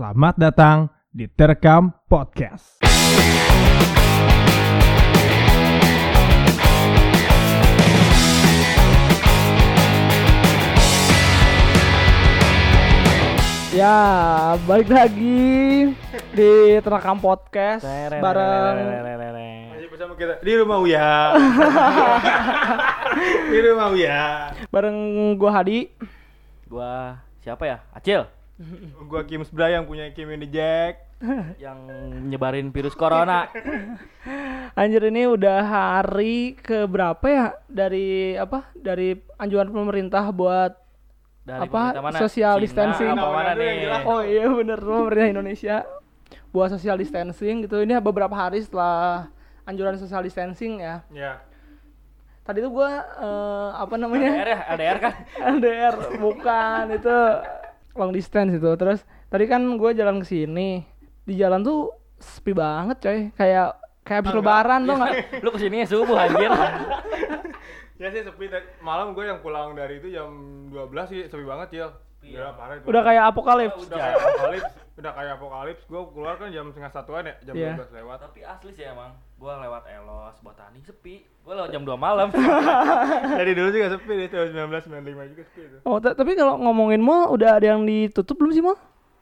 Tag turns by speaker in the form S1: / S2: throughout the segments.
S1: Selamat datang di Terekam Podcast.
S2: Ya, balik lagi di Terekam Podcast bareng
S1: bersama kita di rumah Uya. di rumah Uya.
S2: bareng gua Hadi.
S3: Gua siapa ya? Acil
S1: Gua Kim Sbra yang punya Kim in the Jack.
S3: yang nyebarin virus corona.
S2: Anjir ini udah hari ke berapa ya dari apa? Dari anjuran pemerintah buat
S3: Dari
S2: Apa?
S3: pemerintah mana?
S2: Social
S3: Cina
S2: distancing.
S3: Apa mana nih?
S2: Oh iya bener pemerintah Indonesia buat social distancing gitu. Ini beberapa hari setelah anjuran social distancing ya.
S1: Ya.
S2: Tadi tuh gua eh, apa namanya?
S3: LDR ya? LDR kan?
S2: LDR bukan itu long distance itu terus tadi kan gue jalan ke sini di jalan tuh sepi banget coy. Kayak kayak habis lebaran tuh nggak?
S3: Lu ke sini subuh anjir.
S1: Ya sih sepi. Malam gue yang pulang dari itu jam 12 sih sepi banget ya. Udah parah itu.
S2: udah kayak apokalips
S1: udah kayak apokalips, udah kayak apokalips. Gue keluar kan jam setengah satuan ya, jam
S2: Iya.
S1: 12 lewat.
S3: Tapi asli sih emang. Gua lewat Elos, Botani sepi. Gua lewat jam 2 malam.
S1: Dari dulu juga sepi deh, tahun 1995 juga sepi itu.
S2: oh ta- tapi kalau ngomongin mall udah ada yang ditutup belum sih mall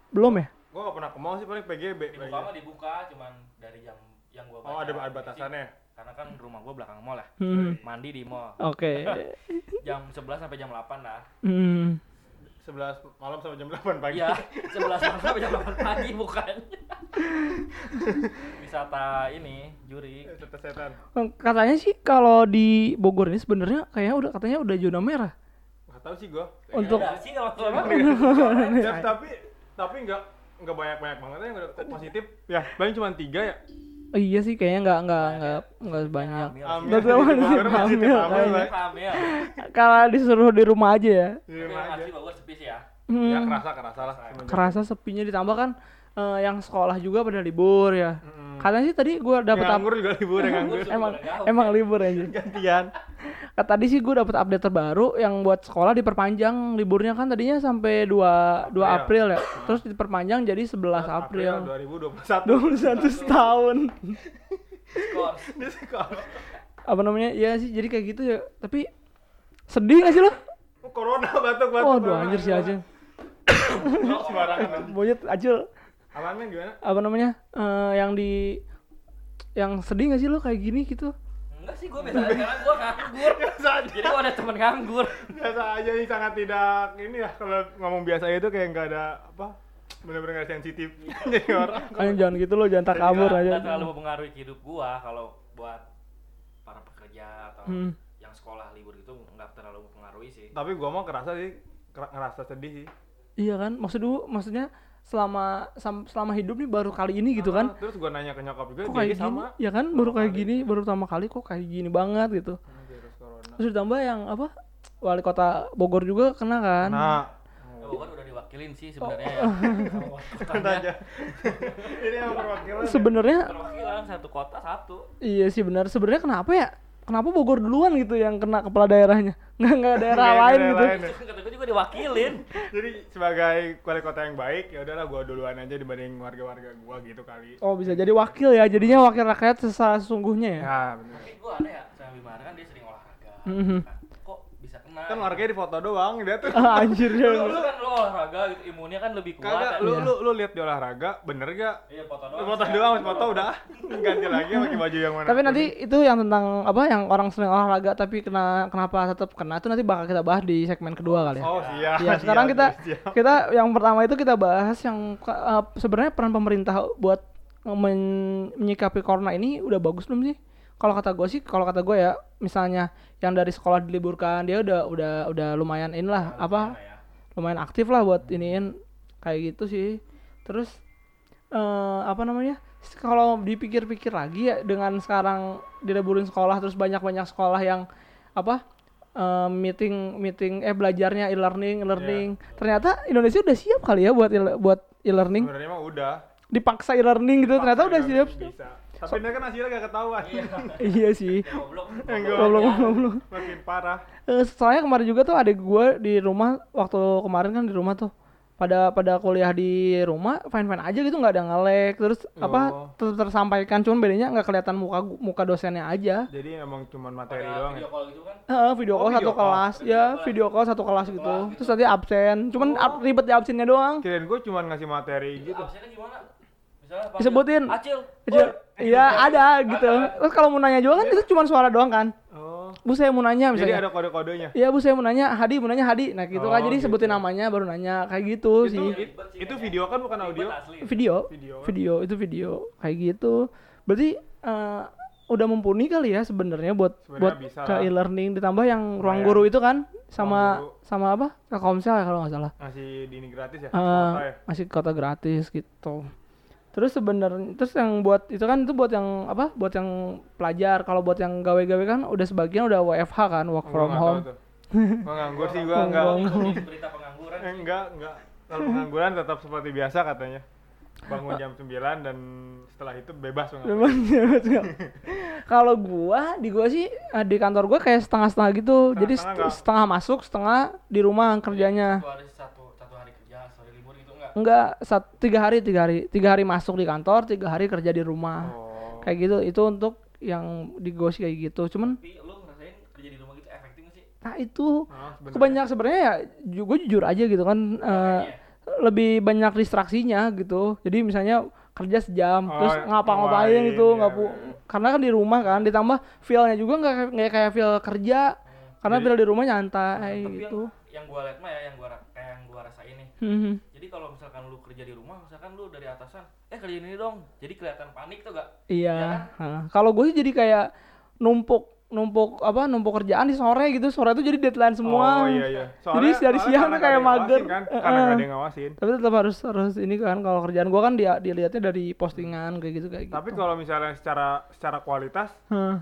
S2: belum ya
S1: Gue gak pernah ke mall sih paling PGB.
S3: dibuka mah dibuka cuman dari jam yang gua
S1: Oh ada ada batasannya.
S3: Karena kan rumah gua belakang mall ya.
S2: hmm.
S3: Mandi di mall.
S2: oke
S3: Jam 11 sampai jam 8 lah.
S2: hmm.
S1: 11 malam sampai jam 8 pagi.
S3: Iya, 11 malam sampai jam 8 pagi bukan. Wisata ini, juri.
S1: Setan setan.
S2: katanya sih kalau di Bogor ini sebenarnya kayaknya udah katanya udah zona merah
S1: Gak tau sih gue.
S2: Untuk-
S3: sih kalau
S1: Ya, tapi tapi nggak nggak banyak banyak banget yang udah positif. Ya paling cuma tiga ya.
S2: Oh, iya sih kayaknya nggak nggak nggak nggak banyak
S1: Baru
S2: masih
S1: positif,
S2: hamil, kalau disuruh di rumah aja ya
S1: Di rumah aja.
S2: Hmm.
S1: Ya kerasa kerasa lah. semenjak-
S2: kerasa sepinya ditambah kan eh, yang sekolah juga pada libur ya.
S1: Mm-mm.
S2: Katanya sih tadi gua
S1: Yang
S2: dapet up-
S1: nganggur juga libur yang nganggur.
S2: emang emang libur aja.
S1: Gantian.
S2: Kata tadi sih gua dapet update terbaru yang buat sekolah diperpanjang liburnya kan tadinya sampai 2 2 April ya. Terus diperpanjang jadi 11 April.
S1: 2021.
S2: 21 setahun.
S3: Skor.
S1: Sekolah.
S2: Apa namanya? Ya sih jadi kayak gitu ya. Tapi sedih gak sih lo?
S1: Oh, Corona batuk batuk.
S2: Waduh anjir sih aja. Monyet acil
S1: Apaan men gimana?
S2: apa namanya? eh, yang di yang sedih gak sih lo kayak gini gitu?
S3: Enggak sih gua biasa aja gua nganggur.
S1: Biasa aja.
S3: Jadi gua ada temen nganggur.
S1: Biasa aja ini sangat tidak ini ya kalau ngomong biasa itu kayak nggak ada apa bener-bener nggak sensitif jadi orang
S2: Kalian jangan gitu lo, jangan tak kabur aja.
S3: nggak terlalu mempengaruhi hidup gua kalau buat para pekerja atau
S2: Hmm.
S3: yang sekolah libur itu nggak terlalu mempengaruhi sih.
S1: tapi gua mau kerasa sih ngerasa sedih sih
S2: Iya kan? Maksud dulu, maksudnya selama sam- selama hidup nih baru kali ini gitu kan?
S1: Ah, terus gua nanya ke nyokap juga
S2: Kok kayak gini?
S1: sama
S2: Ya kan? Baru kayak
S1: kali.
S2: gini, baru pertama kali kok kayak gini banget gitu.
S1: Hmm, virus corona
S2: Terus ditambah yang apa? Wali kota Bogor juga kena kan?
S1: nah
S3: Bogor udah diwakilin sih sebenarnya
S2: Oh.
S3: ya.
S1: Ini yang perwakilan ya?
S2: Sebenarnya
S3: Perwakilan satu kota satu.
S2: iya sih benar. Sebenarnya kenapa ya? Kenapa Bogor duluan gitu yang kena kepala daerahnya? Nggak nggak daerah lain
S1: daerah
S2: gitu.
S1: lain ya.
S3: Kata gua juga diwakilin.
S1: jadi sebagai wali kota yang baik ya udahlah gua duluan aja dibanding warga-warga gua gitu kali
S2: Oh bisa jadi wakil ya. Jadinya wakil rakyat sesungguhnya ya.
S1: ya bener
S3: Tapi gua ada ya sama kan dia sering olahraga.
S2: Mhm.
S3: Kan, Kena?
S1: kan warganya di foto doang dia tuh
S2: Ah, anjir
S3: lu,
S2: ya.
S3: lu kan lu olahraga gitu imunnya kan lebih kuat.
S1: kagak
S3: kan?
S1: lu
S2: Iya.
S1: lu lu lihat di olahraga bener gak
S3: Iya foto
S1: Lu
S3: doang.
S1: foto doang, foto udah ganti lagi pakai baju yang mana.
S2: Tapi nanti itu yang tentang apa yang orang sering olahraga tapi kena kenapa tetap kena itu nanti bakal kita bahas di segmen kedua kali ya.
S1: Oh siap.
S2: Ya, sekarang kita
S1: siap.
S2: kita yang pertama itu kita bahas yang uh, sebenarnya peran pemerintah buat men- menyikapi corona ini udah bagus belum sih? Kalau kata gue sih, kalau kata gue ya, misalnya yang dari sekolah diliburkan dia udah udah udah lumayan inilah apa
S3: ya.
S2: lumayan aktif lah buat iniin kayak gitu sih. Terus eh apa namanya? Kalau dipikir-pikir lagi ya dengan sekarang diliburin sekolah terus banyak-banyak sekolah yang apa eh, meeting meeting eh belajarnya e-learning e-learning. Ternyata Indonesia udah siap kali ya buat e- buat e-learning.
S1: Sebenarnya mah udah.
S2: Dipaksa e-learning gitu ternyata udah siap.
S1: Bisa. Tapi ini kan hasilnya gak ketahuan.
S2: iya sih.
S3: Goblok.
S1: Yang
S2: Goblok
S1: makin parah.
S2: Eh, soalnya kemarin juga tuh ada gue di rumah waktu kemarin kan di rumah tuh pada pada kuliah di rumah fine fine aja gitu nggak ada ngelek terus apa
S1: Oh.
S2: tetap tersampaikan cuman bedanya nggak kelihatan muka muka dosennya aja
S1: Jadi emang cuman materi
S3: Pada
S1: doang ya.
S3: video call gitu kan
S2: Heeh, video
S1: Oh,
S2: call
S1: video
S2: satu
S1: call.
S2: kelas
S3: Video
S2: ya
S3: call.
S2: video call satu kelas gitu
S3: kelas gitu.
S2: terus nanti absen cuman
S1: Oh.
S2: ab- ribet di absennya doang
S1: Kirain gue cuman ngasih materi
S3: Itu
S1: gitu.
S3: absennya gimana misalnya
S2: Disebutin.
S3: acil
S2: Kecil. iya ada gitu terus kalau mau nanya juga kan itu cuma suara doang kan
S1: Oh.
S2: bu saya mau nanya
S1: Jadi
S2: misalnya
S1: ada kode-kodenya.
S2: Iya bu saya mau nanya Hadi mau nanya Hadi nah gitu
S1: Oh,
S2: kan jadi
S1: gitu.
S2: sebutin namanya baru nanya kayak gitu
S1: Itu
S2: sih
S1: it- itu video kan bukan audio.
S2: Video
S1: Video. kan?
S2: video itu video kayak gitu berarti eh, udah mumpuni kali ya sebenarnya buat
S1: Sebenarnya
S2: buat
S1: bisa
S2: ke e-learning ditambah yang ruang guru itu kan sama
S1: guru.
S2: sama apa Telkomsel ya kalau nggak salah
S1: Ngasih di ini gratis ya.
S2: Eh,
S1: Kuota ya.
S2: masih kota gratis gitu terus sebenarnya terus yang buat itu kan itu buat yang apa buat yang pelajar kalau buat yang gawe-gawe kan udah sebagian udah WFH kan work
S1: Gua
S2: from
S1: tahu
S2: home
S1: tuh. Gua nganggur sih gua enggak.
S3: Berita pengangguran
S1: enggak, enggak. Kalau pengangguran tetap seperti biasa katanya. Bangun jam 9 dan setelah itu bebas
S2: betul. Kalau gua di gua sih eh, di kantor gua kayak setengah-setengah gitu. Jadi
S1: Setengah-setengah
S2: set-
S1: nggak?
S2: setengah masuk, setengah di rumah kerjanya.
S3: satu hari satu satu hari kerja satu hari libur gitu enggak
S2: sat, tiga hari, tiga hari, tiga hari masuk di kantor, tiga hari kerja di rumah.
S1: Oh.
S2: Kayak gitu. Itu untuk yang di gua sih kayak gitu. Cuman,
S3: tapi lu ngerasain kerja di rumah gitu efektif nggak sih
S2: nah itu
S1: Ah, sebenarnya.
S2: kebanyak sebenarnya ya, ju- gua jujur aja gitu kan. eh,
S3: Kayaknya.
S2: lebih banyak distraksinya gitu. Jadi misalnya kerja sejam,
S1: Oh,
S2: terus ngapa-ngapain
S1: ngapain,
S2: gitu, nggak
S1: ya,
S2: pu-
S1: ya.
S2: karena kan di rumah kan, ditambah feelnya juga nggak kayak- nggak kayak feel kerja, karena
S1: Jadi-
S2: feel di rumah nyantai gitu.
S3: Yang gua liat mah ya yang gua kayak yang gua rasain nih
S2: Hmm.
S3: jadi kalau misalkan lu kerja di rumah misalkan lu dari atasan eh kerjain ini dong jadi kelihatan panik tuh gak
S2: Iya.
S3: Ya
S2: Hah. Kalau gue sih jadi kayak numpuk numpuk apa numpuk kerjaan di sore gitu, sore itu jadi deadline semua.
S1: Oh iya iya.
S2: Jadi dari
S1: soalnya
S2: siang tuh kayak mager.
S1: Kan? Karena nggak ada yang ngawasin.
S2: Tapi tetap harus harus ini kan kalau kerjaan gua kan dia dilihatnya dari postingan kayak gitu kayak gitu.
S1: Tapi kalau misalnya secara secara kualitas
S2: Hah.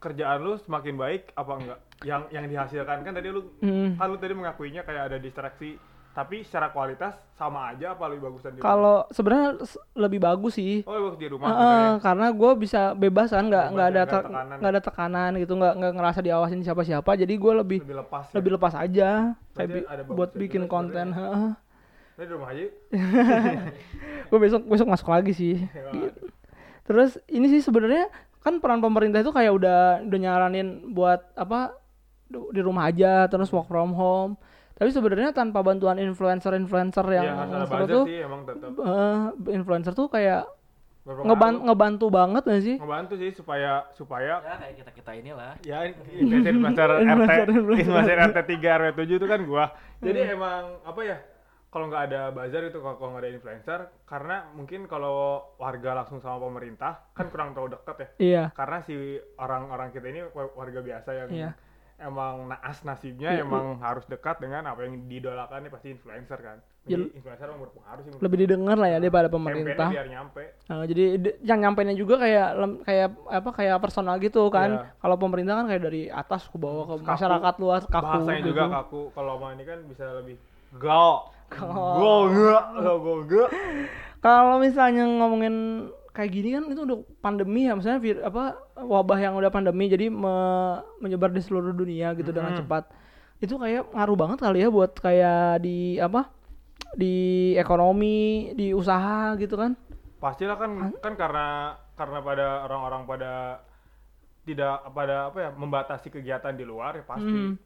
S1: Kerjaan lu semakin baik apa enggak? Yang yang dihasilkan kan tadi lu
S2: Hmm.
S1: kan lu tadi mengakuinya kayak ada distraksi, tapi secara kualitas sama aja apa lebih bagusan di?
S2: Kalau sebenarnya lebih bagus sih.
S1: Oh, lebih bagus di rumah sebenarnya.
S2: karena gue bisa bebas kan, nggak nggak
S1: ya,
S2: ada
S1: nggak
S2: ada tekanan gitu, nggak nggak ngerasa diawasin siapa-siapa. Jadi gue lebih
S1: lebih lepas. ya.
S2: lebih lepas aja, kayak buat bikin
S1: juga
S2: konten.
S1: sebenarnya.
S2: Heeh.
S1: Di rumah aja.
S2: gue besok besok masuk lagi sih.
S1: Ya,
S2: Gitu. Terus ini sih sebenarnya kan peran pemerintah itu kayak udah udah nyaranin buat apa di rumah aja terus work from home. Tapi sebenarnya tanpa bantuan influencer-influencer yang
S1: Iya, ada
S2: seru tuh,
S1: sih emang tetap.
S2: eh, influencer tuh kayak ngeban ngebantu banget gak sih?
S1: ngebantu sih supaya supaya
S3: ya kayak kita kita inilah
S1: ya influencer influencer RT
S2: Influencer,
S1: RT 3 RW 7 itu kan gua jadi emang apa ya kalau nggak ada bazar itu kalau nggak ada influencer karena mungkin kalau warga langsung sama pemerintah kan kurang terlalu dekat ya
S2: Iya.
S1: karena si orang-orang kita ini wa- warga biasa yang
S2: Iya.
S1: emang naas nasibnya
S2: Iya,
S1: emang harus dekat dengan apa yang didolakan nih pasti influencer kan jadi influencer emang berpengaruh sih
S2: Lebih didengar lah ya daripada
S1: gua.
S2: pemerintah.
S1: Biar nyampe
S2: Nah, jadi yang nyampeinnya juga kayak kayak apa kayak personal gitu kan.
S1: Iya.
S2: Kalau pemerintah kan kayak dari atas ke bawah ke
S1: Kaku.
S2: masyarakat luas kaku
S1: bahasanya
S2: gitu.
S1: juga kaku kalau ini kan bisa lebih gal
S2: Gal
S1: enggak
S2: Kalau misalnya ngomongin kayak gini kan itu udah pandemi ya, misalnya vir, apa wabah yang udah pandemi jadi me- menyebar di seluruh dunia gitu dengan
S1: Mhm.
S2: cepat. Itu kayak ngaruh banget kali ya buat kayak di apa? di ekonomi, di usaha gitu kan.
S1: pastilah kan kan karena karena pada orang-orang pada tidak pada apa ya membatasi kegiatan di luar ya pasti
S2: Hmm.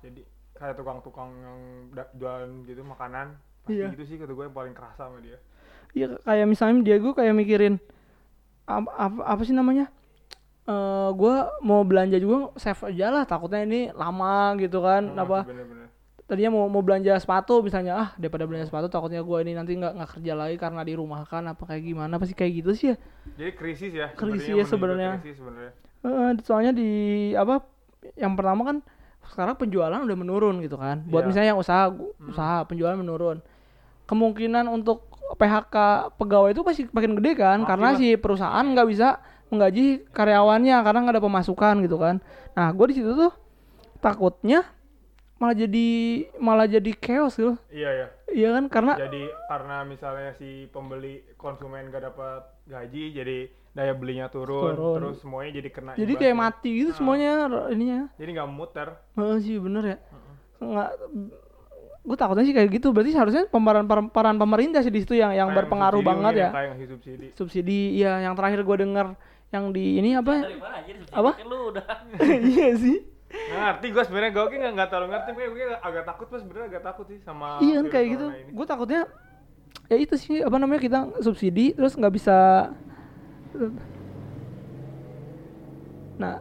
S1: jadi kayak tukang-tukang yang jualan gitu makanan pasti
S2: Iya.
S1: gitu sih kata gue yang paling kerasa sama dia
S2: Iya kayak misalnya dia gue kayak mikirin apa, apa, apa sih namanya? eh gue mau belanja juga save aja lah takutnya ini lama gitu kan
S1: Emang
S2: apa
S1: sih bener-bener
S2: tadinya mau mau belanja sepatu misalnya ah daripada belanja sepatu takutnya gue ini nanti nggak nggak kerja lagi karena di rumah kan apa kayak gimana pasti kayak gitu sih ya
S1: jadi krisis ya
S2: Krisis ya sebenarnya. Eh, soalnya di apa yang pertama kan sekarang penjualan udah menurun gitu kan. Buat
S1: Iya.
S2: misalnya yang usaha usaha penjualan menurun. Kemungkinan untuk PHK pegawai itu pasti makin gede kan
S1: Makin
S2: karena
S1: lah.
S2: si perusahaan nggak bisa menggaji karyawannya karena nggak ada pemasukan gitu kan. Nah gue di situ tuh takutnya malah jadi malah jadi chaos gitu.
S1: Iya ya
S2: iya kan karena
S1: jadi karena misalnya si pembeli konsumen gak dapat gaji jadi daya belinya turun,
S2: Turun.
S1: terus semuanya jadi kena
S2: jadi kayak
S1: imbasnya.
S2: mati gitu
S1: Ah.
S2: semuanya ininya.
S1: Jadi nggak muter.
S2: Heeh sih bener ya. Nggak gue takutnya sih kayak gitu. Berarti seharusnya pemeran peran pemerintah sih di situ yang yang
S1: Kayak
S2: berpengaruh
S1: subsidi
S2: banget ya.
S1: kayak ngasih subsidi.
S2: Subsidi ya yang terakhir gue denger yang di ini apa
S3: Dari mana aja subsidi
S2: Apa?
S3: kan lu udah.
S2: iya sih.
S1: Nggak ngerti gue sebenarnya gue nggak nggak terlalu ngerti. Gue gue agak takut gue sebenarnya agak takut sih sama
S2: iya kan kayak gitu. gue takutnya ya itu sih apa namanya kita subsidi terus nggak bisa nah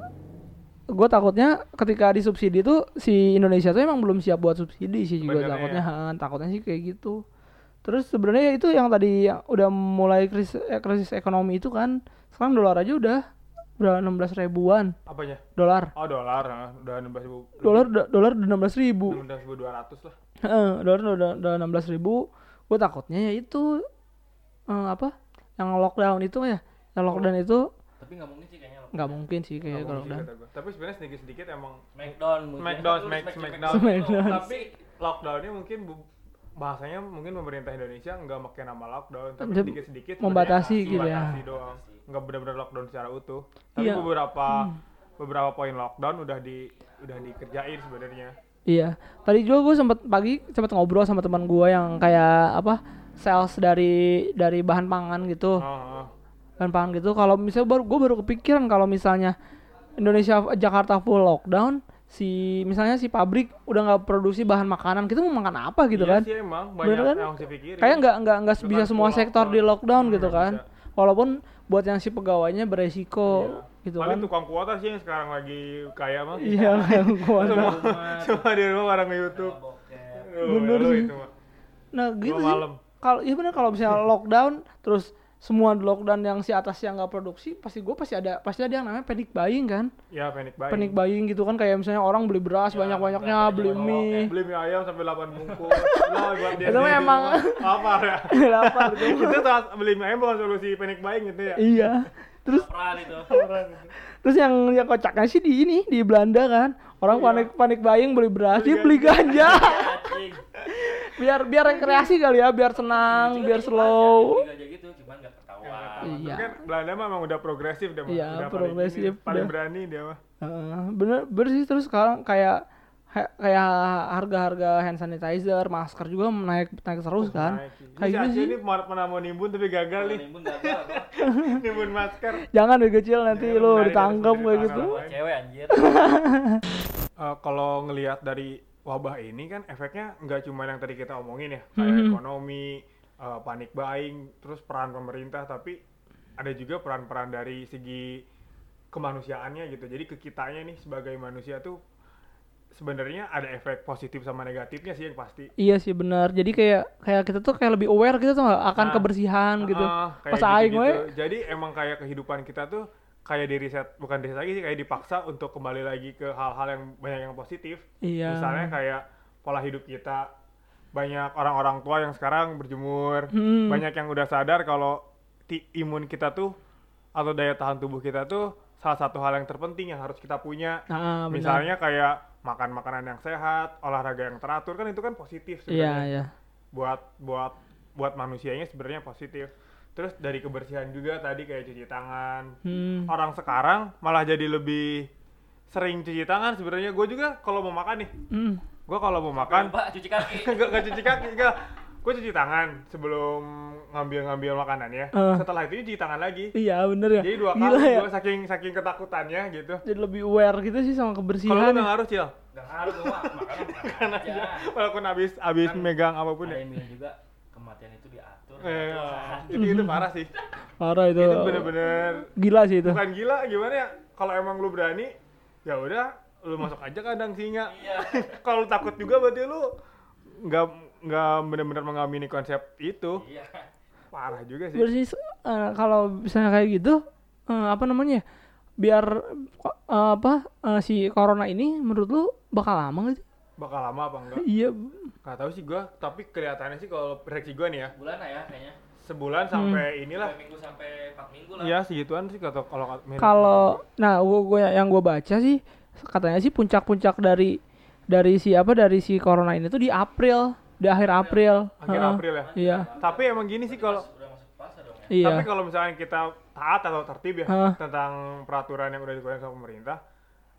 S2: gue takutnya ketika disubsidi tuh si Indonesia tuh emang belum siap buat subsidi sih juga takutnya.
S1: ya.
S2: ha, takutnya sih kayak gitu. Terus sebenarnya ya itu yang tadi yang udah mulai krisis, eh, krisis ekonomi itu kan sekarang dolar aja udah udah 16 ribuan.
S1: Apanya?
S2: Dolar.
S1: Oh dolar nah, udah enam belas ribu.
S2: Dolar dolar udah 16 ribu.
S1: Enam belas ribu dua ratus lah.
S2: Heeh, dolar udah udah enam belas ribu. Gue takutnya ya itu eh, apa? Yang lockdown itu ya, yang lockdown itu
S3: Tapi nggak mungkin sih kayaknya.
S2: nggak mungkin sih kayak kalau lockdown.
S1: tapi sebenarnya sedikit sedikit emang
S3: Smackdown mungkin.
S1: Smackdown,
S3: Lu
S1: Smack-
S3: Smack-
S1: Smackdown.
S2: Smackdown.
S1: tapi lockdownnya mungkin bahasanya mungkin pemerintah Indonesia nggak pakai nama lockdown tapi
S2: Dia
S1: sedikit sedikit
S2: membatasi gitu ya.
S1: doang nggak benar-benar lockdown secara utuh
S2: Iya.
S1: tapi beberapa beberapa poin lockdown udah di udah dikerjain sebenarnya
S2: Iya. Tadi juga gue sempet pagi sempet ngobrol sama teman gue yang kayak apa? sales dari dari bahan pangan gitu.
S1: oh, oh.
S2: Bahan pangan gitu. Kalau misalnya baru gue baru kepikiran kalau misalnya Indonesia Jakarta full lockdown si misalnya si pabrik udah nggak produksi bahan makanan kita mau makan apa gitu
S1: Iya
S2: kan
S1: sih emang
S2: Bener
S1: banyak
S2: kan?
S1: yang harus dipikirin
S2: kayak nggak nggak nggak bisa semua sektor di lockdown
S1: Hmm,
S2: gitu kan
S1: bisa.
S2: walaupun buat yang si pegawainya beresiko
S1: Iya.
S2: gitu
S1: paling
S2: kan
S1: tukang kuota sih yang sekarang lagi kaya mah
S2: iya kayak gua
S1: semua semua di rumah orang YouTube.
S2: Bener sih. nah gitu sih kalau iya benar kalau misalnya lockdown terus semua lockdown yang si atas yang nggak produksi pasti gue pasti ada pasti ada yang namanya panic buying kan?
S1: Ya panic buying.
S2: Panic buying gitu kan kayak misalnya orang beli beras
S3: Ya,
S2: banyak banyaknya
S3: beras
S2: beli mie.
S1: Beli mie ayam sampai 8 bungkus. Buat dia
S2: Itu emang-
S1: apa ya.
S2: Lapar
S1: itu saat beli mie ayam bukan solusi panic buying gitu ya?
S2: Iya. Terus
S3: Peran itu.
S2: terus yang yang kocaknya sih di ini di Belanda kan? Orang
S1: Iya.
S2: panik panik buying beli beras dia
S1: Beli
S2: ganja.
S3: Anjing.
S2: biar biar rekreasi kali ya biar senang
S3: Juga
S2: biar slow
S3: Belanda juga gitu, cuman nggak ketahuan.
S2: Iya.
S1: kan Belanda mah emang udah progresif dia mah
S2: Iya,
S1: udah paling
S2: progresif,
S1: ini, paling berani dia mah.
S2: Heeh, bener bener sih. Terus sekarang kayak he- kayak harga-harga hand sanitizer masker juga naik naik terus kan.
S1: Naik.
S2: kayak
S1: Ini
S2: gitu
S1: si
S2: sih.
S1: ini mau- pernah mau nimbun tapi gagal nih.
S3: Nimbun gagal
S1: nimbun masker.
S2: Jangan dari kecil nanti lu ditangkap kayak gitu.
S3: Cewek anjir.
S1: Eh, kalau ngelihat dari wabah ini kan efeknya nggak cuma yang tadi kita omongin ya kayak
S2: Mhm.
S1: ekonomi eh, panik buying terus peran pemerintah tapi ada juga peran-peran dari segi kemanusiaannya gitu. Jadi ke kitanya nih sebagai manusia tuh sebenarnya ada efek positif sama negatifnya sih yang pasti.
S2: Iya sih benar. Jadi kayak kayak kita tuh kayak lebih aware gitu tuh akan
S1: Nah,
S2: kebersihan gitu.
S1: Ah,
S2: pas aing
S1: gitu-gitu.
S2: we.
S1: Jadi emang kayak kehidupan kita tuh kayak di riset bukan riset lagi sih kayak dipaksa untuk kembali lagi ke hal-hal yang banyak yang positif.
S2: iya.
S1: Misalnya kayak pola hidup kita banyak orang-orang tua yang sekarang berjemur,
S2: Hmm.
S1: banyak yang udah sadar kalau imun kita tuh atau daya tahan tubuh kita tuh salah satu hal yang terpenting yang harus kita punya.
S2: benar.
S1: Misalnya kayak makan makanan yang sehat, olahraga yang teratur kan itu kan positif sebenarnya
S2: iya
S1: buat buat buat manusianya sebenarnya positif. Terus dari kebersihan juga tadi kayak cuci tangan.
S2: hmm.
S1: Orang sekarang malah jadi lebih sering cuci tangan sebenarnya. Gue juga kalau mau makan nih,
S2: Hmm.
S1: Gue kalau mau makan
S3: Pak cuci kaki.
S1: gak, gak cuci kaki, gak. Gue cuci tangan sebelum ngambil-ngambil makanan ya.
S2: Eh.
S1: Setelah itu cuci tangan lagi.
S2: iya bener ya
S1: Jadi dua
S2: Gila
S1: kali
S2: ya
S1: gue saking saking ketakutannya gitu.
S2: jadi lebih aware gitu sih sama
S1: Kalau lu
S2: kebersihan
S1: nggak
S2: ya.
S1: harus cil,
S3: Enggak ngaruh gua mah makan makan aja.
S1: walaupun abis abis
S3: Kan
S1: megang apa
S3: pun
S1: ya.
S3: bilang juga kematian itu diatur.
S1: Eh,
S3: Wah.
S1: itu itu parah sih.
S2: parah itu
S1: Itu bener-bener
S2: gila sih itu
S1: bukan gila gimana ya kalau emang lu berani ya udah lu masuk aja kandang singa
S3: Iya.
S1: kalau takut juga berarti lu nggak nggak benar-benar mengamini konsep itu
S3: Iya.
S1: parah juga sih
S2: Berarti eh, kalau misalnya kayak gitu eh, apa namanya ya, biar eh, apa eh, si corona ini menurut lu bakal lama nggak sih?
S1: bakal lama apa enggak
S2: Iya,
S1: nggak tahu sih gua tapi kelihatannya sih kalau prediksi gua nih ya
S3: Bulan ya kayaknya.
S1: sebulan sampai inilah
S3: Dua minggu sampai 4 minggu lah.
S1: ya segituan sih kalau kalau
S2: kalau nah gua, gua yang gua baca sih katanya sih puncak-puncak dari dari si apa dari si corona ini tuh di April, di akhir April.
S1: akhir
S2: Heeh.
S1: April ya
S2: Iya,
S1: tapi emang gini sih kalau
S3: ya.
S2: iya.
S1: Tapi kalau misalnya kita taat atau tertib ya
S2: Hah.
S1: tentang peraturan yang udah dikeluarkan sama pemerintah,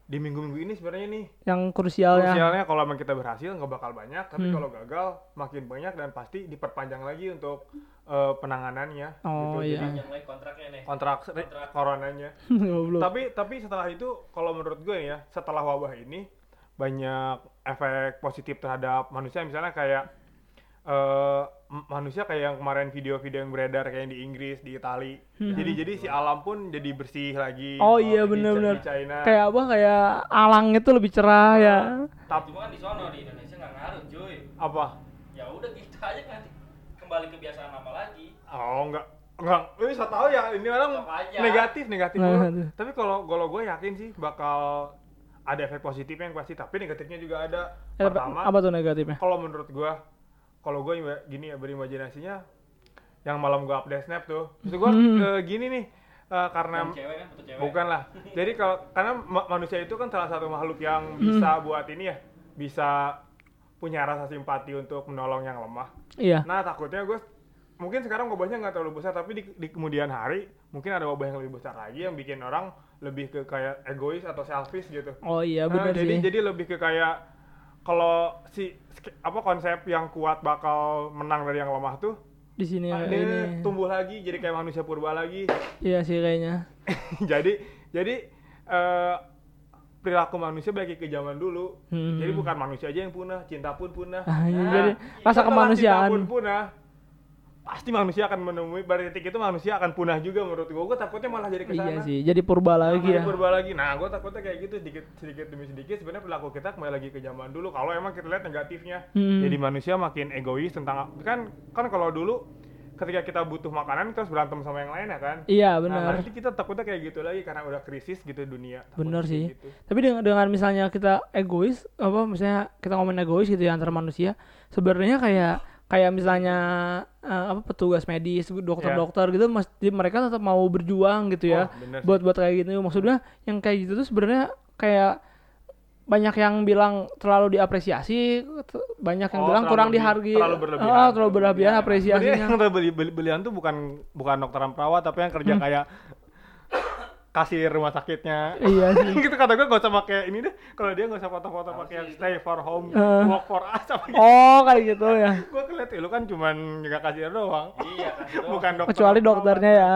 S1: di minggu-minggu ini sebenarnya nih
S2: yang krusialnya
S1: Krusialnya kalau emang kita berhasil nggak bakal banyak, tapi
S2: Hmm.
S1: kalau gagal makin banyak dan pasti diperpanjang lagi untuk eh, penanganannya.
S2: Oh,
S1: gitu.
S2: iya.
S1: Jadi
S3: yang lain kontraknya nih
S1: kontrak,
S3: Kontrak.
S1: coronanya.
S2: Goblok.
S1: tapi tapi setelah itu kalau menurut gue ya, setelah wabah ini banyak efek positif terhadap manusia misalnya kayak eh, m- manusia kayak yang kemarin video-video yang beredar kayak yang di Inggris, di Itali. Jadi jadi si alam pun jadi bersih lagi.
S2: Hmm. Oh iya,
S1: China.
S2: kayak apa kayak alang itu lebih cerah ya
S1: Tap-
S3: cuma kan di sono di Indonesia nggak ngaruh cuy
S1: apa?
S3: ya udah gitu aja nanti kembali kebiasaan lama lagi
S1: Oh enggak enggak, ini saya tahu ya ini orang negatif negatif
S2: Nah.
S1: Tapi kalau kalau gue yakin sih bakal ada efek positifnya yang pasti, tapi negatifnya juga ada.
S2: Eh,
S1: Pertama,
S2: apa tuh negatifnya
S1: kalau menurut gue, kalau gue gini ya berimajinasinya, yang malam gue update snap tuh, itu gue
S2: Hmm.
S1: gini nih, eh, karena
S3: cewek kan foto cewek
S1: bukan lah. Jadi kalau karena ma- manusia itu kan salah satu makhluk yang bisa buat ini ya, bisa punya rasa simpati untuk menolong yang lemah.
S2: iya
S1: Nah takutnya gue mungkin sekarang wabahnya nggak terlalu besar tapi di, di kemudian hari mungkin ada wabah yang lebih besar lagi yang bikin orang lebih ke kayak egois atau selfish gitu.
S2: oh iya
S1: Nah,
S2: bener
S1: jadi
S2: sih
S1: jadi lebih ke kayak kalau si apa konsep yang kuat bakal menang dari yang lemah tuh
S2: di sini
S1: ini
S2: ini
S1: tumbuh lagi jadi kayak manusia purba lagi.
S2: iya sih kayaknya
S1: jadi jadi eh, perilaku manusia balik ke zaman dulu.
S2: Hmm.
S1: Jadi bukan manusia aja yang punah, cinta pun punah.
S2: Ah, iya,
S1: Nah,
S2: jadi rasa kemanusiaan.
S1: cinta pun punah, pasti manusia akan menemui pada titik itu manusia akan punah juga menurut gua. Gua takutnya malah jadi ke sana.
S2: iya sih jadi purba lagi
S1: Malah
S2: ya
S1: berubah lagi. Nah, gua takutnya kayak gitu sedikit sedikit demi sedikit sebenarnya perilaku kita kembali lagi ke zaman dulu. Kalau emang kita lihat negatifnya,
S2: Hmm.
S1: jadi manusia makin egois tentang kan kan kalau dulu ketika kita butuh makanan kita harus berantem sama yang lain ya kan.
S2: iya
S1: Nah,
S2: benar
S1: nanti kita takutnya kayak gitu lagi karena udah krisis gitu dunia. Kayak
S2: sih.
S1: gitu.
S2: Tapi dengan, dengan misalnya kita egois, apa misalnya kita ngomongin egois gitu ya antar manusia, sebenarnya kayak kayak misalnya eh, apa petugas medis, dokter-dokter gitu, mesti mereka tetap mau berjuang gitu ya,
S1: Oh,
S2: buat buat kayak gitu. Maksudnya yang kayak gitu tuh sebenarnya kayak banyak yang bilang terlalu diapresiasi, banyak yang
S1: Oh,
S2: bilang kurang
S1: di-
S2: dihargai,
S1: terlalu berlebihan.
S2: Ah, terlalu berlebihan
S1: Sebenarnya
S2: apresiasinya.
S1: yang beli belian tuh bukan bukan dokteran perawat tapi yang kerja
S2: Hmm.
S1: kayak kasir rumah sakitnya.
S2: iya sih.
S1: gitu kata gue gak usah pakai ini deh. Kalau dia gak usah foto-foto pakai yang stay for home,
S2: Eh.
S1: work for us apa gitu.
S2: Oh kayak gitu ya.
S1: gue keliat "Eh, lu kan cuman juga kasir doang.
S3: iya kan
S1: bukan dokter.
S2: kecuali dokternya ya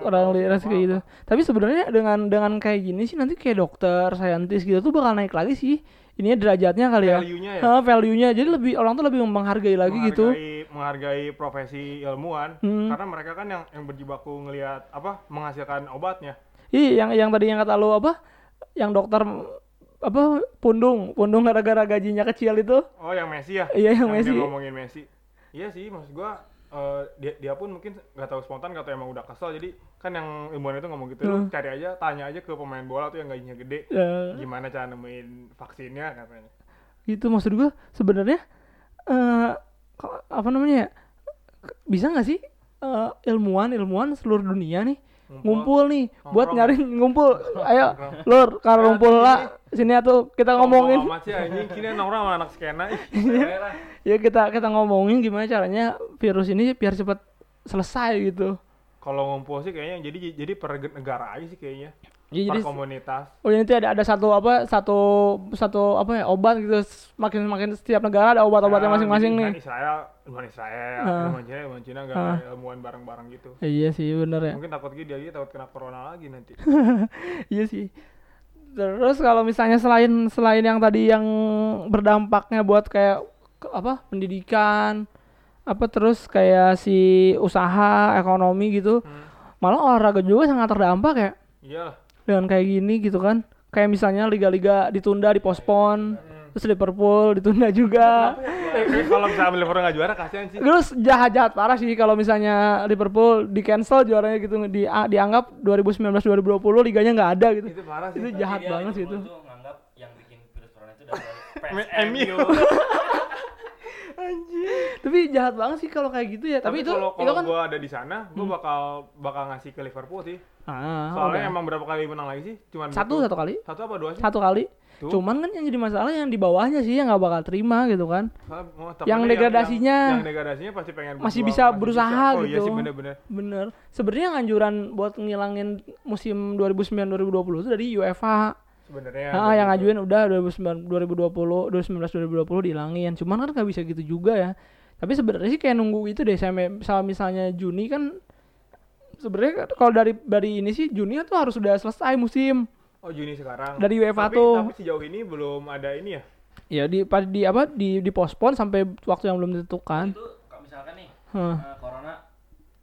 S2: orang liras kayak gitu tapi sebenarnya dengan dengan kayak gini sih nanti kayak dokter saintis gitu tuh bakal naik lagi sih ini derajatnya kali ya
S1: Value-nya ya.
S2: Ah, value-nya jadi lebih orang tuh lebih menghargai lagi gitu
S1: menghargai, menghargai profesi ilmuwan
S2: Hmm.
S1: karena mereka kan yang yang berjibaku ngelihat apa menghasilkan obatnya.
S2: Iya, yang yang tadi yang kata lu apa? Yang dokter apa pundung, pundung gara-gara gajinya kecil itu.
S1: Oh, yang Messi ya?
S2: Iya, yang
S1: dia
S2: Messi.
S1: ngomongin Messi. Iya sih, maksud gua eh, dia dia pun mungkin nggak tahu spontan tahu emang udah kesel jadi kan yang ilmuwan itu ngomong gitu
S2: Hmm.
S1: cari aja tanya aja ke pemain bola tuh yang gajinya gede
S2: Ya,
S1: gimana cara nemuin vaksinnya katanya
S2: gitu maksud gua sebenarnya eh ko- apa namanya ya? Bisa nggak sih eh, ilmuwan ilmuwan seluruh dunia nih ngumpul. Nih buat
S1: Nongkrong.
S2: nyari ngumpul. Ayo lur kalau ngumpul lah. Sini atuh kita ngomongin.
S1: nongkrong sama anak skena.
S2: Ya kita kita ngomongin gimana caranya virus ini biar cepet selesai gitu.
S1: Kalau ngumpul sih kayaknya jadi jadi per negara aja sih kayaknya
S2: Ya,
S1: per
S2: jadi
S1: komunitas
S2: Oh ini tuh ada ada satu apa satu satu apa ya obat gitu makin makin setiap negara ada obat-obatnya
S1: Nah,
S2: masing-masing nih.
S1: Israel ilmuwan Israel
S2: Ah.
S1: ilmuwan Cina ilmuwan Cina nggak
S2: Ah.
S1: ilmuwan bareng-bareng gitu
S2: Iya sih bener ya.
S1: mungkin takut gitu dia takut kena corona lagi nanti
S2: iya sih. Terus kalau misalnya selain selain yang tadi yang berdampaknya buat kayak apa pendidikan apa terus kayak si usaha ekonomi gitu
S1: Hmm.
S2: malah olahraga juga sangat terdampak ya
S1: iyalah
S2: dengan kayak gini gitu kan. Kayak misalnya liga-liga ditunda dipospon. Terus Liverpool ditunda juga.
S1: Kalau misalnya Liverpool nggak juara kasihan sih.
S2: Terus jahat-jahat parah sih kalau misalnya Liverpool di cancel juaranya gitu di dianggap 2019-2020 liganya nggak ada gitu.
S1: itu parah sih.
S2: Itu jahat banget sih itu.
S3: Nganggap yang bikin virus corona itu dari
S1: M-
S3: PSMU.
S2: Tapi jahat banget sih kalau kayak gitu ya. Tapi, itu
S1: kalau
S2: itu
S1: kalau
S2: kan
S1: gua ada di sana gua bakal bakal ngasih ke Liverpool sih
S2: ah,
S1: soalnya
S2: udah.
S1: emang berapa kali menang lagi sih cuman
S2: satu satu kali.
S1: satu apa dua sih
S2: Satu kali.
S1: Tuh.
S2: Cuman kan yang jadi masalah yang di bawahnya sih yang nggak bakal terima gitu kan.
S1: Soalnya, oh,
S2: Yang degradasinya
S1: yang, yang degradasinya pasti pengen
S2: masih bisa berusaha
S1: oh, iya
S2: gitu.
S1: sih bener-bener
S2: Bener. Sebenarnya anjuran buat ngilangin musim 2009-2020 itu dari UEFA.
S1: Sebenarnya.
S2: Ah, yang ngajuin udah 2009 2020 2019 2020 dihilangin. Cuman kan nggak bisa gitu juga ya. Tapi sebenarnya sih kayak nunggu itu deh sampai misal misalnya Juni kan sebenarnya kan kalau dari dari ini sih Juni tuh harus sudah selesai musim.
S1: Oh Juni sekarang.
S2: Dari UEFA
S1: tapi,
S2: tuh.
S1: Tapi sejauh ini belum ada ini ya.
S2: Ya di di apa di dipospon sampai waktu yang belum ditentukan.
S3: Itu kalau misalkan nih
S2: Hah.
S3: eh, corona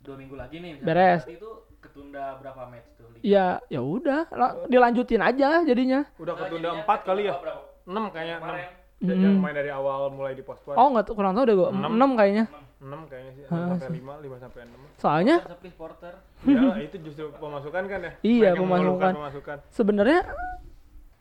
S3: dua minggu lagi nih
S2: Beres.
S3: itu ketunda berapa match?
S2: Ya ya udah la- dilanjutin aja jadinya.
S1: Udah
S3: Nah,
S1: ketunda 4 kali ya. 6 kayaknya 6.
S3: Kemarin
S1: Yang
S2: Hmm.
S1: main dari awal mulai dipospon.
S2: Oh nggak tuh kurang tahu deh gua.
S1: Enam.
S2: 6 kayaknya.
S1: 6 kayaknya sih.
S2: Hah,
S1: 6 sampai 5, 5 sampai 6.
S2: Soalnya
S3: sepi porter.
S1: Ya, itu justru pemasukan kan ya?
S2: Iya, pemasukan.
S1: pemasukan.
S2: sebenarnya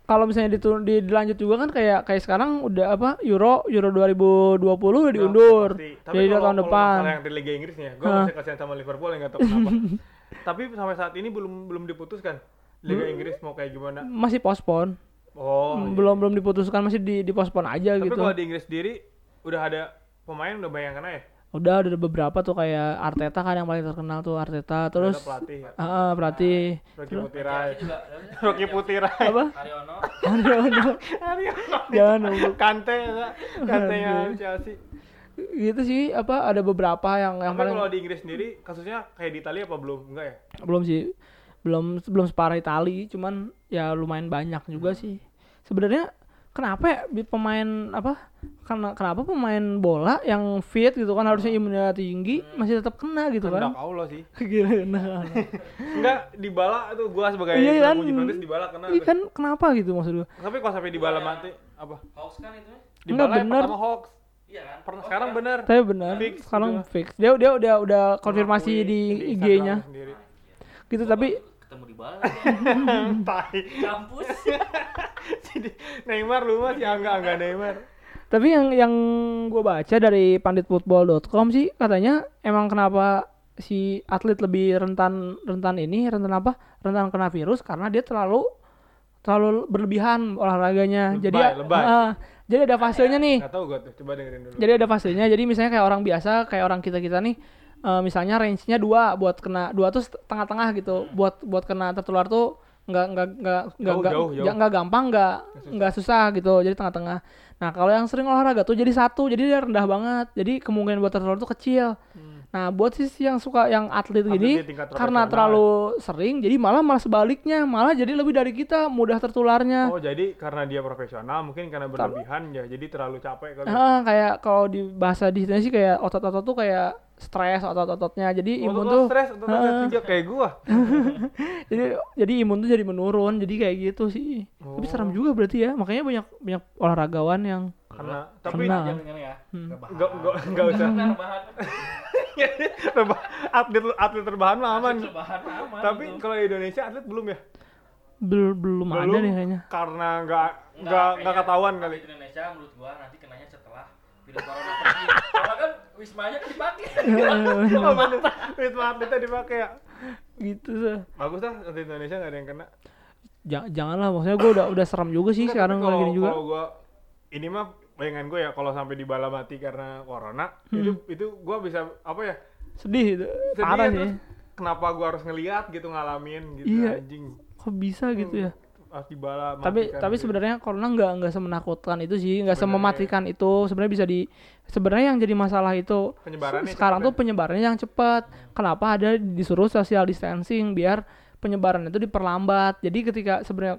S2: kalau misalnya ditu- di, dilanjut juga kan kayak kayak sekarang udah apa Euro Euro 2020 udah diundur.
S1: Pasti. Tapi
S2: Jadi
S1: kalau,
S2: tahun
S1: kalau
S2: depan.
S1: masalah yang di Liga Inggris nih ya, gue
S2: Hah.
S1: masih kasihan sama Liverpool yang nggak tahu kenapa. Tapi sampai saat ini belum belum diputuskan Liga Inggris mau kayak gimana.
S2: Masih pospon.
S1: Oh, iya.
S2: belum belum diputuskan masih di dipospon aja
S1: Tapi
S2: gitu.
S1: kalau di Inggris sendiri udah ada pemain udah banyak yang kena ya.
S2: Udah udah ada beberapa tuh kayak Arteta kan yang paling terkenal tuh Arteta terus
S1: Ada pelatih ya.
S2: ah ah, pelatih
S1: Rocky
S2: Terus-
S1: Putirai. Rocky Putirai.
S2: apa?
S3: Haryono.
S2: Jangan nunggu.
S1: Kante ya. Kante-nya Chelsea.
S2: Gitu sih apa ada beberapa yang yang paling
S1: kalau di Inggris sendiri kasusnya kayak di Italia apa belum? Enggak ya?
S2: belum sih belum belum separah Itali cuman ya lumayan banyak juga sih sebenarnya kenapa ya pemain apa karena kenapa pemain bola yang fit gitu kan harusnya imunnya tinggi masih tetap kena gitu
S1: Kehendak
S2: kan
S1: Allah sih.
S2: gila nah.
S1: Enggak, dibala tuh gua sebagai
S2: Iya kan?
S1: Juventus dibala kena.
S2: Iya kan kenapa gitu maksud gua
S1: Tapi kalau sampai dibala mati apa?
S3: Hawks kan itu.
S1: Dibala
S2: Enggak,
S1: yang
S2: bener.
S1: pertama Hawks.
S3: Iya kan?
S1: Pernah
S3: Hawks
S1: sekarang
S3: kan?
S1: bener.
S2: tapi benar
S1: Fix
S2: sekarang
S1: gitu.
S2: fix dia dia udah udah konfirmasi
S1: Mengakui
S2: di IG-nya
S1: sendiri.
S2: gitu tapi
S3: ketemu di bala
S1: Tai.
S3: kampus
S1: Jadi Neymar lu mah si Angga Angga Neymar.
S2: Tapi yang yang gue baca dari panditfootball.com sih katanya emang kenapa si atlet lebih rentan rentan ini rentan apa rentan kena virus karena dia terlalu terlalu berlebihan olahraganya
S1: Lebay,
S2: jadi
S1: lebay.
S2: ah, jadi ada fasenya nih.
S1: Enggak tahu gua tuh, coba dengerin dulu.
S2: jadi ada fasenya. Jadi misalnya kayak orang biasa kayak orang kita kita nih eh, misalnya range-nya dua buat kena dua tuh tengah-tengah gitu. Buat buat kena tertular tuh nggak nggak nggak nggak
S1: Jauh,
S2: nggak ja- nggak gampang nggak nggak susah. gitu. Jadi tengah-tengah. Nah kalau yang sering olahraga tuh jadi satu jadi dia rendah banget. Jadi kemungkinan buat tertular tuh kecil nah buat sisi yang suka yang atlet.
S1: Atlet
S2: gini karena terlalu sering jadi malah malah sebaliknya malah jadi lebih dari kita mudah tertularnya
S1: Oh, jadi karena dia profesional, mungkin karena berlebihan ya, jadi terlalu capek kali.
S2: Ah, kayak kalau di bahasa di sini sih kayak otot-otot tuh kayak stres otot-ototnya. Jadi imun
S1: Otot
S2: tuh
S1: stres, otot lo
S2: Ah.
S1: juga kayak gua.
S2: jadi jadi imun tuh jadi menurun. Jadi kayak gitu sih. Tapi
S1: Oh.
S2: serem juga berarti ya. Makanya banyak banyak olahragawan yang
S1: Karena tapi
S2: Kena.
S3: Jangan ya.
S2: Hmm.
S3: Rebahan.
S1: enggak enggak enggak usah. Atlet atlet terbahan mah aman.
S3: Rebahan aman.
S1: Tapi kalau di Indonesia atlet belum ya?
S2: bel- belum, ada
S1: Belum
S2: nih kayaknya.
S1: Karena enggak enggak enggak
S3: kayaknya
S1: ketahuan kali.
S3: Indonesia menurut gua nanti kenanya setelah virus corona pergi. Soalnya kan wismanya kan dipakai.
S1: Oh, bener. Wisma atletnya dipakai ya.
S2: gitu sih.
S1: Bagus lah atlet Indonesia enggak ada yang kena.
S2: Ja- janganlah maksudnya gue udah udah serem juga sih
S1: Enggak,
S2: sekarang
S1: kalau
S2: gini juga.
S1: kalau gua ini mah bayangan gue ya kalau sampai dibala mati karena corona
S2: Hmm.
S1: itu itu gua bisa apa ya?
S2: Sedih itu.
S1: sedih
S2: Parah
S1: ya,
S2: sih.
S1: kenapa gua harus ngelihat gitu ngalamin gitu
S2: Iya.
S1: anjing
S2: Kok bisa gitu ya?
S1: harus dibala
S2: tapi
S1: matikan
S2: tapi
S1: gitu.
S2: sebenarnya corona nggak nggak semenakutkan itu sih nggak
S1: Sebenarnya.
S2: semematikan itu sebenarnya bisa di sebenarnya yang jadi masalah itu
S1: Penyebarannya
S2: sekarang tuh penyebarannya yang cepat kenapa ada disuruh social distancing biar penyebaran itu diperlambat jadi ketika sebenarnya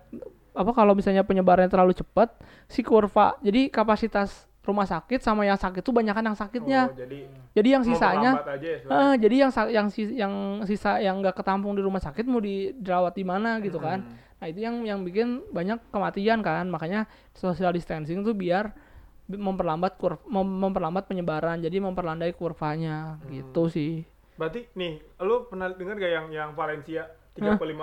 S2: apa kalau misalnya penyebarannya terlalu cepat si kurva jadi kapasitas rumah sakit sama yang sakit tuh banyakan yang sakitnya
S1: oh, jadi
S2: jadi yang sisanya
S1: aja ya
S2: jadi yang yang yang sisa yang nggak ketampung di rumah sakit mau di- dirawat di mana gitu kan.
S1: Hmm.
S2: Nah, itu yang yang bikin banyak kematian kan. Makanya social distancing tuh biar bi- memperlambat kur mem- memperlambat penyebaran. Jadi memperlandai kurvanya
S1: Hmm.
S2: gitu sih.
S1: berarti nih lu pernah dengar gak yang yang Valencia 35%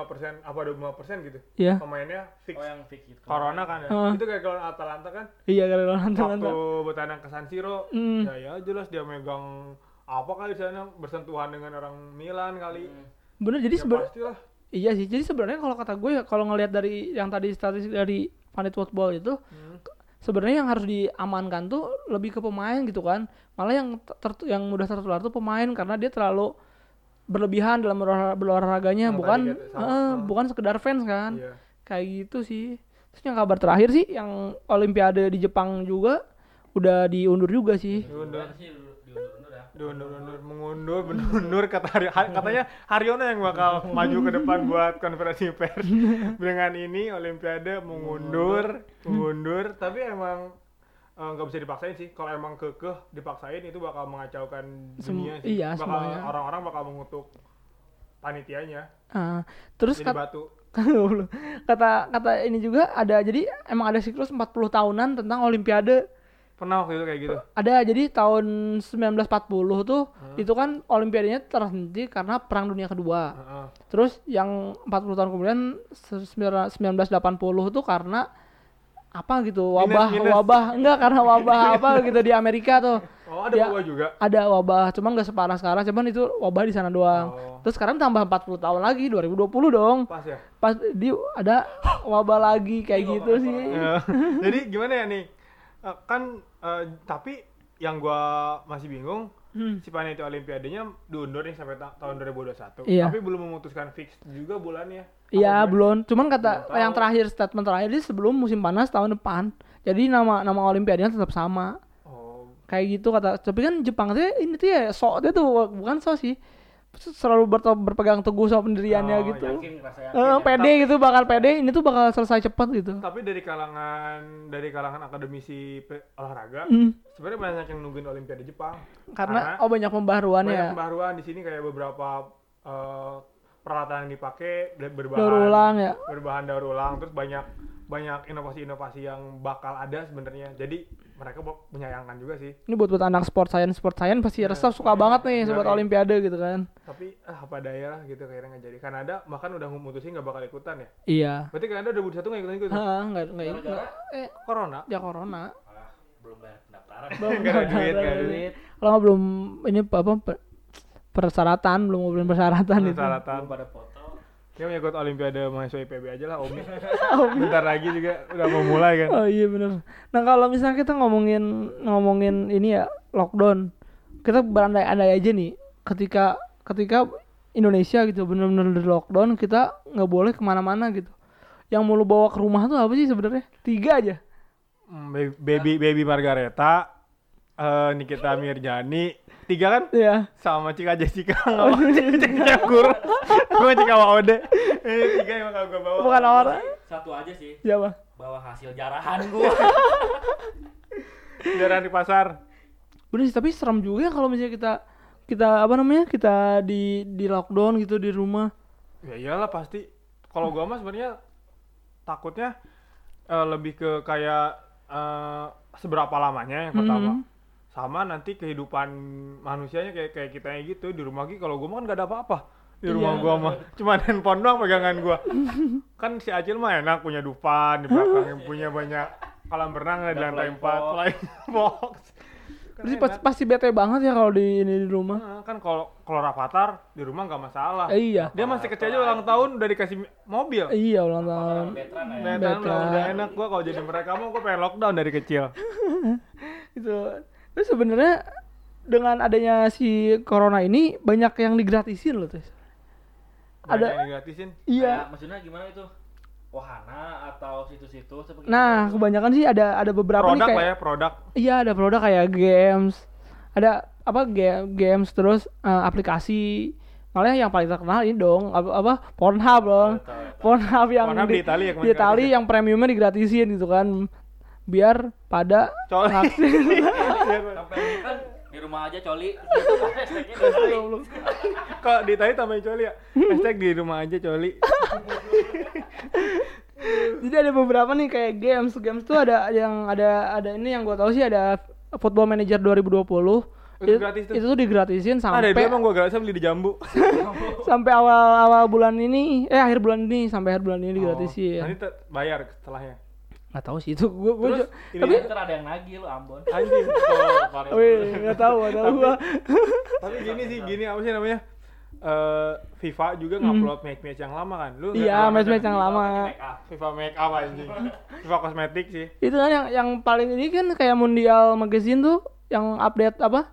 S1: apa 25% gitu
S2: Iya.
S1: pemainnya fix
S3: Oh yang fix gitu.
S1: corona kan ya
S2: Heeh.
S1: itu kayak kalau Atalanta kan
S2: Iya kalau nonton
S1: waktu bertandang ke San Siro
S2: Hmm.
S1: ya ya jelas dia megang apa kali di sana bersentuhan dengan orang Milan kali
S3: Hmm.
S2: Bener jadi
S1: ya
S2: sebenarnya iya sih. Jadi sebenarnya kalau kata gue kalau ngelihat dari yang tadi statistik dari Planet Football itu
S1: Hmm.
S2: sebenarnya yang harus diamankan tuh lebih ke pemain gitu kan malah yang ter- yang mudah tertular tuh pemain karena dia terlalu berlebihan dalam berolahra- berolahraganya
S1: Yang
S2: bukan
S1: kata- sama,
S2: eh,
S1: sama.
S2: bukan sekedar fans kan
S1: iya
S2: kayak gitu sih Terus yang kabar terakhir sih yang Olimpiade di Jepang juga udah diundur juga sih.
S1: Diundur.
S3: Diundur-undur ya.
S1: Diundur-undur, mengundur, menundur kata Hari- ha- katanya Haryono yang bakal maju ke depan buat konferensi pers dengan ini Olimpiade mengundur, mengundur, tapi emang eh, nggak bisa dipaksain sih. Kalau emang kekeh dipaksain itu bakal mengacaukan
S2: Sem-
S1: dunia sih.
S2: iya,
S1: bakal orang-orang bakal mengutuk panitianya
S2: Ah, terus
S1: jadi
S2: kat-
S1: batu.
S2: kata kata ini juga ada jadi emang ada siklus 40 tahunan tentang Olimpiade
S1: Pernah waktu itu kayak gitu.
S2: ada jadi tahun 1940 tuh
S1: Hmm.
S2: itu kan olimpiadanya terhenti karena perang dunia kedua
S1: Heeh.
S2: terus yang 40 tahun kemudian se- 1980 tuh karena apa gitu wabah
S1: minus.
S2: wabah enggak karena wabah apa gitu di Amerika tuh
S1: Oh, ada
S2: Ya.
S1: bawa juga.
S2: ada wabah cuman nggak separah sekarang cuman itu wabah di sana doang
S1: Oh.
S2: terus sekarang tambah 40 tahun lagi 2020 dong
S1: Pas ya.
S2: pas di ada wabah lagi kayak gitu sih
S1: Ya. Jadi gimana ya nih? Eh, kan eh, tapi yang gua masih bingung
S2: Hmm.
S1: si panitia olimpiadenya diundur nih sampai ta- tahun 2021.
S2: Iya.
S1: Tapi belum memutuskan fix juga bulannya.
S2: Iya belum, cuman kata
S1: Belum tahu.
S2: yang terakhir statement terakhir ini sebelum musim panas tahun depan. Jadi nama nama olimpiadanya tetap sama.
S1: Oh,
S2: Kayak gitu kata. Tapi kan Jepang tuh ini tuh ya sok dia tuh bukan sok sih. Selalu ber- berpegang teguh sama pendiriannya
S1: Oh,
S2: gitu.
S3: Yakin yakin.
S2: Eh,
S3: ya.
S2: pede gitu bakal pede ini tuh bakal selesai cepat gitu.
S1: tapi dari kalangan dari kalangan akademisi olahraga
S2: Hmm.
S1: sebenarnya banyak yang nungguin olimpiade Jepang.
S2: Karena oh banyak pembaruan
S1: banyak
S2: ya.
S1: pembaruan di sini kayak beberapa eh, peralatan yang dipakai ber- berbahan
S2: Daur ulang ya.
S1: berbahan daur ulang terus banyak banyak inovasi-inovasi yang bakal ada sebenarnya jadi mereka menyayangkan juga sih
S2: Ini buat buat anak sport science sport science pasti resep suka banget nih buat
S1: iya.
S2: olimpiade gitu kan.
S1: tapi ah apa daya lah gitu kayaknya nggak jadi Kanada bahkan udah memutusin nggak bakal ikutan ya
S2: Iya.
S1: berarti Kanada udah satu nggak ikutan ikutan
S2: Heeh, enggak enggak
S3: Gara-gara?
S2: eh
S1: corona
S2: ya corona.
S3: Belum bayar pendaftaran.
S1: Nggak ada duit, nggak ada
S3: duit.
S2: Kalau nggak belum ini apa per- persyaratan belum ngumpulin persyaratan itu.
S1: persyaratan
S3: Belum pada.
S1: Dia mau ikut olimpiade mahasiswa IPB aja lah Omi bentar lagi juga udah mau mulai kan
S2: Oh iya bener. Nah kalau misalnya kita ngomongin ngomongin ini ya lockdown, kita berandai-andai aja nih, ketika ketika Indonesia gitu bener-bener di lockdown, kita nggak boleh ke mana-mana gitu. Yang mau lu bawa ke rumah tuh apa sih sebenarnya? Tiga aja.
S1: Hmm, baby baby, baby Margareta eh, Nikita Mirjani tiga kan
S2: Ya.
S1: sama Cika Jessica nggak Cika Cakur gue Cika Ode ini tiga yang bakal gue bawa
S2: Bukan orang.
S3: Satu aja sih.
S2: Siapa?
S3: Bawa hasil jarahan gua.
S1: jarang di pasar
S2: Bener sih, tapi serem juga ya kalau misalnya kita kita apa namanya kita di di lockdown gitu di rumah.
S1: ya iyalah pasti kalau gua mah sebenarnya takutnya eh, lebih ke kayak eh, seberapa lamanya yang pertama
S2: Mhm.
S1: sama nanti kehidupan manusianya kayak kayak kita gitu di rumah lagi kalau gua mah kan gak ada apa-apa di
S2: Iya.
S1: rumah gua mah cuma handphone doang pegangan gua kan si Acil mah enak punya dupan di belakang punya banyak kolam renang di lantai empat flying box Kan
S2: Pasti, pasti, bete banget ya kalau di ini di rumah.
S1: Nah, kan kalau kalau Rafathar di rumah nggak masalah
S2: Eh, iya.
S1: dia masih kecil aja ulang tahun udah dikasih mobil
S2: Iya ulang tahun.
S3: Veteran ya.
S1: Nah,
S2: Betul.
S1: udah, enak gua kalau jadi mereka mau gua pengen lockdown dari kecil.
S2: itu terus sebenarnya dengan adanya si corona ini banyak yang digratisin loh terus
S1: Ada gratisin.
S2: iya
S3: Kayak, maksudnya gimana itu? Wahana atau situs-situs seperti
S2: nah
S3: itu?
S2: kebanyakan sih ada ada beberapa nih
S1: Produk
S2: kayak
S1: lah ya, produk.
S2: iya ada produk kayak games ada apa ga- games terus eh, aplikasi malah yang paling terkenal ini dong apa, apa Pornhub dong
S3: Tahu, tahu.
S2: Pornhub yang
S1: Pornhub di Italia
S2: di Italia
S1: gratis
S2: yang premiumnya digratisin gitu kan biar pada
S1: Coli.
S3: Sampai ini kan di rumah aja coli. Coli.
S1: Kok di Italia tambahin coli ya? Hashtag di rumah aja coli.
S2: Jadi ada beberapa nih kayak games, games tuh ada yang ada ada ini yang gua tahu sih ada Football Manager 2020.
S1: Itu gratis tuh.
S2: Itu tuh digratisin
S1: Ada
S2: sampai
S1: dia emang gua gratis beli di jambu.
S2: sampai awal awal bulan ini, eh akhir bulan ini sampai akhir bulan ini
S1: Oh,
S2: digratisin.
S1: Nanti te- bayar setelahnya.
S2: Nggak tahu sih itu gua, gua
S1: Terus
S2: ju-
S1: ini
S2: tapi
S3: Ntar ada yang nagih lu Ambon.
S1: anjing. Oh,
S2: wih nggak tahu nggak tahu
S1: Tapi-
S2: gua.
S1: Tapi gini sih, gini apa sih namanya? Eh FIFA juga ngupload match-match yang lama kan? Lu
S2: Hmm. Iya,
S1: nggak-
S2: match-match yang lama.
S3: Make up.
S1: FIFA make up anjing. FIFA kosmetik sih.
S2: Itu kan yang yang paling ini kan kayak Mundial Magazine tuh yang update apa?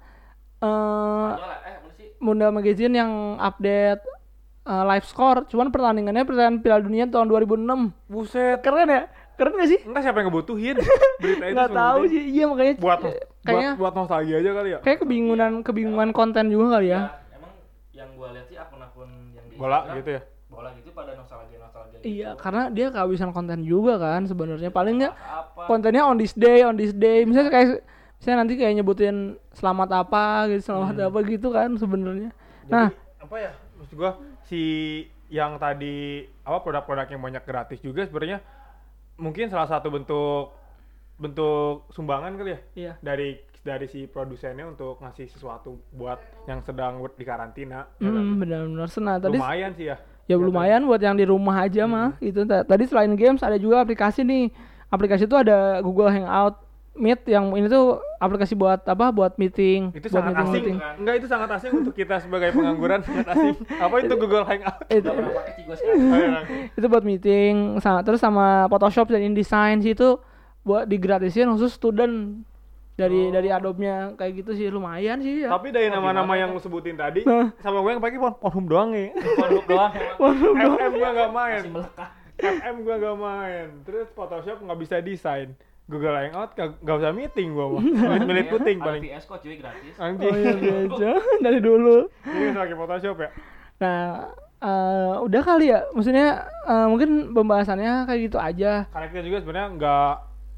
S3: Sih?
S2: Mundial Magazine yang update eh, live score. Cuman pertandingannya pertandingan Piala Dunia tahun 2006.
S1: Buset.
S2: Keren ya? Keren gak sih?
S1: Entah siapa yang ngebutuhin berita itu
S2: nggak
S1: semua
S2: tahu sih iya makanya
S1: buat
S2: eh,
S1: buat
S2: kayaknya
S1: buat nostalgia aja kali ya.
S2: kayak kebingungan kebingungan konten juga kali ya.
S3: Ya, emang yang gua lihat sih akun-akun yang di
S1: bola
S3: Instagram,
S1: gitu ya?
S3: bola gitu pada nostalgia nostalgia
S2: iya
S3: gitu.
S2: karena dia kehabisan konten juga kan sebenarnya. Paling nggak kontennya on this day on this day. Misalnya kayak misalnya nanti kayak nyebutin selamat apa gitu selamat
S1: Hmm.
S2: apa gitu kan sebenarnya. Nah
S1: apa ya maksud gua si yang tadi apa produk-produk yang banyak gratis juga sebenarnya mungkin salah satu bentuk bentuk sumbangan kali ya?
S2: Iya.
S1: Dari dari si produsennya untuk ngasih sesuatu buat yang sedang di karantina. Ya kan?
S2: hmm, benar-benar. Senang. Tadi
S1: lumayan sih ya.
S2: Ya lumayan buat yang di rumah aja mah itu Ta- tadi selain games ada juga aplikasi nih. Aplikasi itu ada Google Hangout Meet yang ini tuh aplikasi buat apa? Buat meeting.
S1: Itu
S2: buat
S1: sangat asing
S2: meeting
S1: enggak itu sangat asing untuk kita sebagai pengangguran. Sangat asing. Apa itu Google Hangout
S2: itu
S1: Ayo, Lang.
S2: itu buat meeting sama terus sama Photoshop dan InDesign sih itu buat digratisin khusus student dari dari Adobe-nya. Kayak gitu sih lumayan sih ya.
S1: tapi dari
S3: Oh,
S1: nama-nama
S3: gimana
S1: yang lu sebutin tadi
S2: Nah.
S1: sama gue yang pakai pon Pornhub doang ya
S3: Pornhub doang. Emang
S1: FM gue nggak main.
S3: Masih melekat.
S1: FM gue nggak main. Terus Photoshop nggak bisa desain Google Hangout nggak nggak usah meeting gue mah milit puting
S3: Ada
S1: paling
S3: VS kok cuy gratis
S1: anjing
S2: Oh iya biasa dari dulu.
S1: ini bisa pakai Photoshop ya
S2: Nah, eh, udah kali ya. Maksudnya eh, mungkin pembahasannya kayak gitu aja.
S1: karena kita juga sebenarnya nggak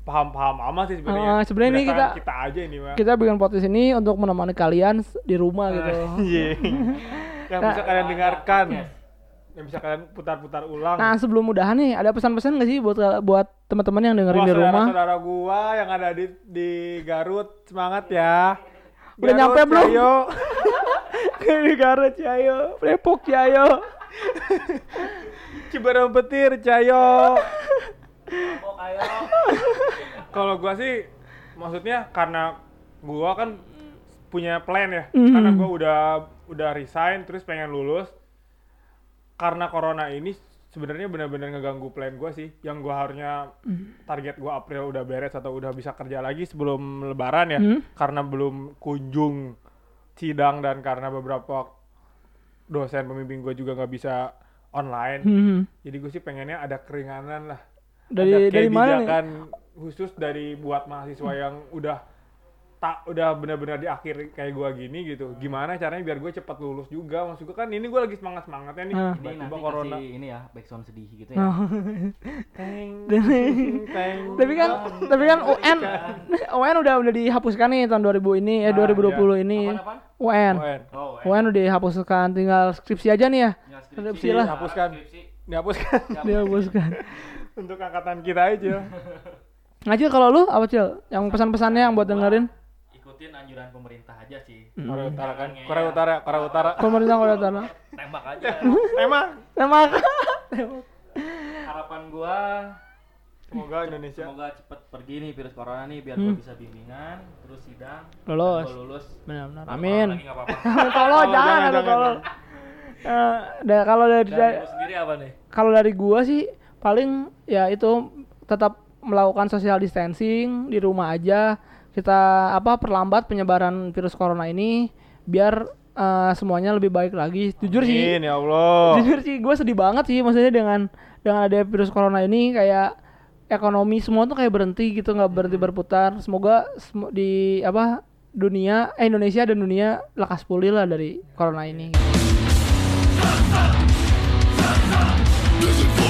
S1: paham-paham amat sih sebenarnya
S2: Ah, sebenarnya ini kita-
S1: kita aja ini mah
S2: Kita bikin podcast ini untuk menemani kalian di rumah gitu.
S1: Anjing. yang bisa
S2: Nah.
S1: kalian dengarkan yang bisa kalian putar-putar ulang
S2: Nah, sebelum udahan nih, ada pesan-pesan gak sih buat buat teman-teman yang dengerin
S1: Wah,
S2: di rumah?
S1: saudara-saudara gua yang ada di di Garut semangat ya.
S2: Udah nyampe belum?
S1: Ayo.
S2: Di Garut Cayo, Depok Cayo.
S1: Ciberem Petir, Cayo. Kalau gua sih maksudnya karena gua kan punya plan ya.
S2: Mhm.
S1: Karena gua udah udah resign terus pengen lulus. Karena corona ini sebenarnya benar-benar ngeganggu plan gua sih. Yang gua harusnya target gua April udah beres atau udah bisa kerja lagi sebelum lebaran ya.
S2: Hmm.
S1: Karena belum kunjung sidang dan karena beberapa dosen pembimbing gue juga nggak bisa online.
S2: Hmm.
S1: Jadi gue sih pengennya ada keringanan lah.
S2: Dari
S1: ada
S2: dari mana nih?
S1: khusus dari buat mahasiswa yang udah tak udah benar-benar di akhir kayak gua gini gitu. Gimana caranya biar gue cepat lulus juga? Maksud gue kan ini gue lagi semangat semangatnya nih.
S2: Ah.
S3: ini
S1: Tiba-tiba
S3: nanti
S1: corona.
S3: kasih ini ya backsound sedih gitu ya
S2: Oh.
S1: Teng, teng,
S2: tapi kan tapi kan UN UN udah udah dihapuskan nih tahun 2000 ini eh
S1: Ah,
S2: 2020 ini
S3: apaan apaan
S2: UN
S1: UN.
S3: oh.
S2: UN udah dihapuskan tinggal skripsi aja nih ya
S3: Ya,
S2: Skripsi lah.
S1: Hapuskan.
S3: Skripsi.
S1: Dihapuskan
S2: dihapuskan
S1: untuk angkatan kita aja.
S2: Ngajil kalau lu apa cil yang pesan-pesannya yang buat dengerin
S3: ikutin anjuran pemerintah aja sih.
S1: Korea Utara kan? Korea. Utara, Korea Utara.
S2: pemerintah Korea Utara.
S3: Tembak aja.
S1: Emang
S2: emang
S3: harapan gua
S1: semoga Indonesia
S3: semoga cepet pergi nih virus corona nih biar
S2: Hmm.
S3: gua bisa bimbingan terus sidang gua lulus.
S2: Benar-benar.
S3: Kalau
S2: amin. tolong jangan ada tolong. Eh, da- kalau dari,
S3: dari sendiri apa nih?
S2: kalau dari gua sih paling ya itu tetap melakukan social distancing di rumah aja kita apa perlambat penyebaran virus corona ini biar uh, semuanya lebih baik lagi. Jujur
S1: Amin, sih. ya Allah.
S2: Jujur sih, gue sedih banget sih maksudnya dengan dengan ada virus corona ini kayak ekonomi semua tuh kayak berhenti gitu, nggak berhenti hmm. berputar. Semoga sem di apa dunia eh Indonesia dan dunia lekas pulih lah dari corona ini. Gitu.